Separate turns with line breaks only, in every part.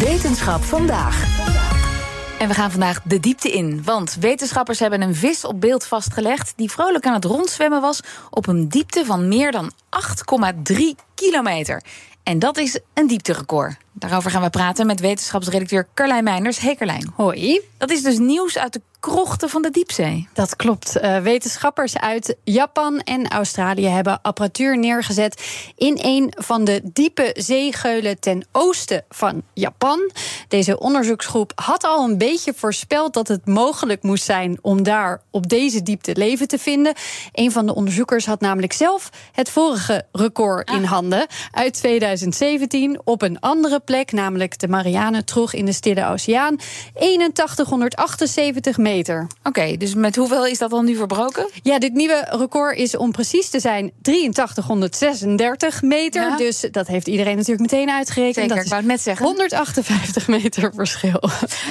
Wetenschap vandaag. En we gaan vandaag de diepte in. Want wetenschappers hebben een vis op beeld vastgelegd. die vrolijk aan het rondzwemmen was. op een diepte van meer dan 8,3 kilometer. En dat is een diepterecord. Daarover gaan we praten met wetenschapsredacteur Carlijn Meinders. Hey Carlijn.
Hoi.
Dat is dus nieuws uit de krochten van de diepzee.
Dat klopt. Uh, wetenschappers uit Japan en Australië hebben apparatuur neergezet in een van de diepe zeegeulen ten oosten van Japan. Deze onderzoeksgroep had al een beetje voorspeld dat het mogelijk moest zijn om daar op deze diepte leven te vinden. Een van de onderzoekers had namelijk zelf het vorige record in ah. handen uit 2017 op een andere plek, namelijk de Marianentrog in de Stille Oceaan. 8178 meter.
Oké, dus met hoeveel is dat dan nu verbroken?
Ja, dit nieuwe record is om precies te zijn 8336 meter. Dus dat heeft iedereen natuurlijk meteen uitgerekend.
Zeker,
dat
ik wou het net zeggen.
158 meter verschil.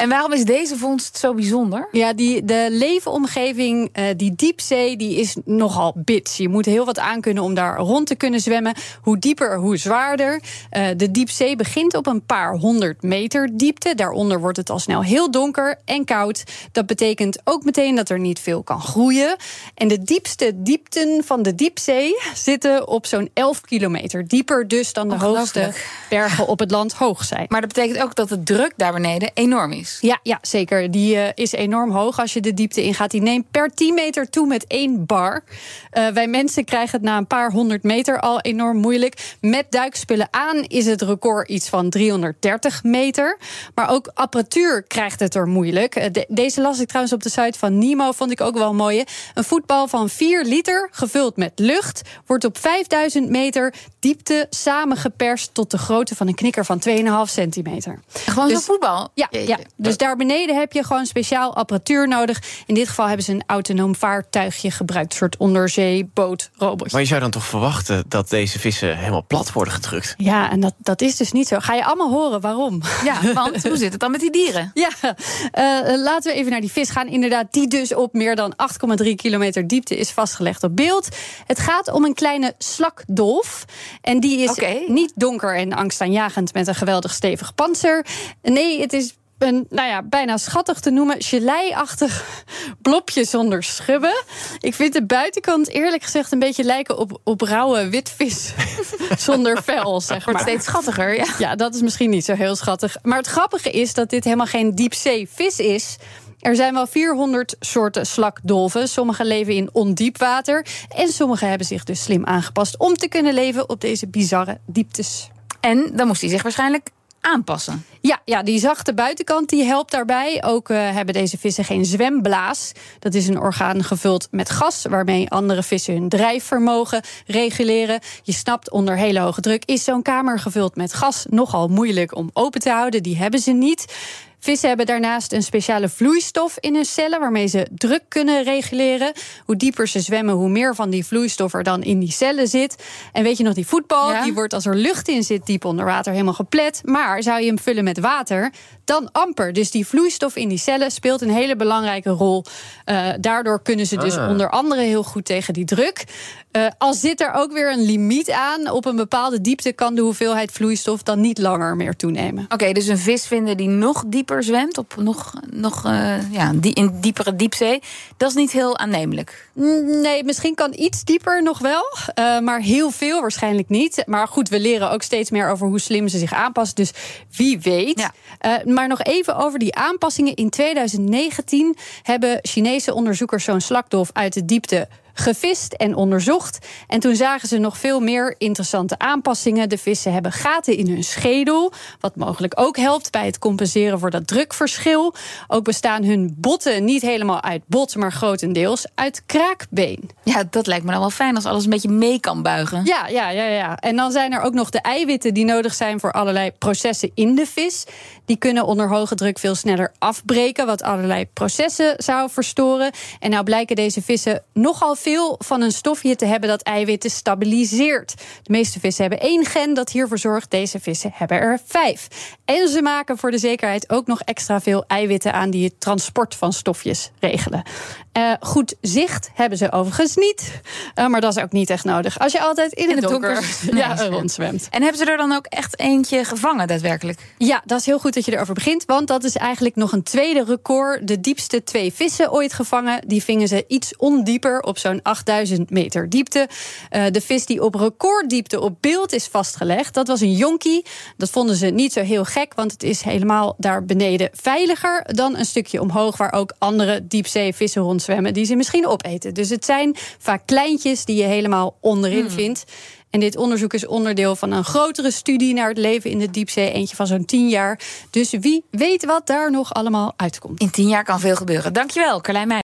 En waarom is deze vondst zo bijzonder?
Ja, die, de leefomgeving, uh, die diepzee, die is nogal bits. Je moet heel wat aankunnen om daar rond te kunnen zwemmen. Hoe dieper, hoe zwaarder. Uh, de diepzee begint op een paar honderd meter diepte. Daaronder wordt het al snel heel donker en koud. Dat betekent ook meteen dat er niet veel kan groeien. En de diepste diepten van de diepzee zitten op zo'n 11 kilometer. Dieper dus dan de hoogste bergen op het land hoog zijn.
Maar dat betekent ook dat de druk daar beneden enorm is.
Ja, ja zeker. Die uh, is enorm hoog als je de diepte ingaat. Die neemt per 10 meter toe met één bar. Uh, wij mensen krijgen het na een paar honderd meter al enorm moeilijk. Met duikspullen aan is het record iets van 330 meter. Maar ook apparatuur krijgt het er moeilijk. De, deze las ik trouwens op de site van Nemo, vond ik ook wel mooi. Een voetbal van 4 liter, gevuld met lucht, wordt op 5000 meter diepte samengeperst tot de grootte van een knikker van 2,5 centimeter.
Gewoon dus, zo'n voetbal?
Ja, ja, dus daar beneden heb je gewoon speciaal apparatuur nodig. In dit geval hebben ze een autonoom vaartuigje gebruikt, een soort onderzeebootrobot.
Maar je zou dan toch verwachten dat deze vissen helemaal plat worden gedrukt?
Ja, en dat, dat is dus niet zo. Ga je allemaal horen waarom?
Ja, want hoe zit het dan met die dieren?
Ja, uh, laten we even naar die vis gaan. Inderdaad, die dus op meer dan 8,3 kilometer diepte is vastgelegd op beeld. Het gaat om een kleine slakdolf. En die is niet donker en angstaanjagend met een geweldig stevig panzer. Nee, het is een, nou ja, bijna schattig te noemen, gelei-achtig blopje zonder schubben. Ik vind de buitenkant eerlijk gezegd een beetje lijken op, op rauwe witvis zonder vel, zeg maar.
Wordt steeds schattiger, ja.
Ja, dat is misschien niet zo heel schattig. Maar het grappige is dat dit helemaal geen diepzeevis is... Er zijn wel 400 soorten slakdolven. Sommige leven in ondiep water. En sommige hebben zich dus slim aangepast om te kunnen leven op deze bizarre dieptes.
En dan moest hij zich waarschijnlijk aanpassen.
Ja, ja, die zachte buitenkant die helpt daarbij. Ook uh, hebben deze vissen geen zwemblaas. Dat is een orgaan gevuld met gas, waarmee andere vissen hun drijfvermogen reguleren. Je snapt, onder hele hoge druk is zo'n kamer gevuld met gas nogal moeilijk om open te houden. Die hebben ze niet. Vissen hebben daarnaast een speciale vloeistof in hun cellen waarmee ze druk kunnen reguleren. Hoe dieper ze zwemmen, hoe meer van die vloeistof er dan in die cellen zit. En weet je nog, die voetbal, die wordt als er lucht in zit diep onder water helemaal geplet. Maar zou je hem vullen met water, dan amper. Dus die vloeistof in die cellen speelt een hele belangrijke rol. Uh, daardoor kunnen ze dus ah. onder andere heel goed tegen die druk. Uh, al zit er ook weer een limiet aan. Op een bepaalde diepte kan de hoeveelheid vloeistof dan niet langer meer toenemen.
Oké, dus een vis vinden die nog dieper zwemt, op nog, nog uh, ja, die, in diepere diepzee, dat is niet heel aannemelijk.
Nee, misschien kan iets dieper nog wel, uh, maar heel veel waarschijnlijk niet. Maar goed, we leren ook steeds meer over hoe slim ze zich aanpassen. Dus wie weet. Ja. maar nog even over die aanpassingen. In 2019 hebben Chinese onderzoekers zo'n slakdolf uit de diepte gevist en onderzocht. En toen zagen ze nog veel meer interessante aanpassingen. De vissen hebben gaten in hun schedel, wat mogelijk ook helpt bij het compenseren voor dat drukverschil. Ook bestaan hun botten niet helemaal uit bot, maar grotendeels uit kraakbeen.
Ja, dat lijkt me dan wel fijn als alles een beetje mee kan buigen.
Ja, ja, ja, ja. En dan zijn er ook nog de eiwitten die nodig zijn voor allerlei processen in de vis. Die kunnen onder hoge druk veel sneller afbreken, wat allerlei processen zou verstoren. En nou blijken deze vissen nogal veel van een stofje te hebben dat eiwitten stabiliseert. De meeste vissen hebben één gen dat hiervoor zorgt. Deze vissen hebben er vijf. En ze maken voor de zekerheid ook nog extra veel eiwitten aan die het transport van stofjes regelen. Uh, goed zicht hebben ze overigens niet. Uh, maar dat is ook niet echt nodig. Als je altijd in, in het, donker, donker ja, rondzwemt.
En hebben ze er dan ook echt eentje gevangen, daadwerkelijk?
Ja, dat is heel goed dat je erover begint. Want dat is eigenlijk nog een tweede record. De diepste twee vissen ooit gevangen. Die vingen ze iets ondieper op zo'n 8000 meter diepte. Uh, de vis die op recorddiepte op beeld is vastgelegd, dat was een jonkie. Dat vonden ze niet zo heel gek, want het is helemaal daar beneden veiliger dan een stukje omhoog, waar ook andere diepzeevissen rondzwemmen die ze misschien opeten. Dus het zijn vaak kleintjes die je helemaal onderin hmm. vindt. En dit onderzoek is onderdeel van een grotere studie naar het leven in de diepzee. Eentje van zo'n tien jaar. Dus wie weet wat daar nog allemaal uitkomt.
In tien jaar kan veel gebeuren. Dankjewel, Carlijn Meij.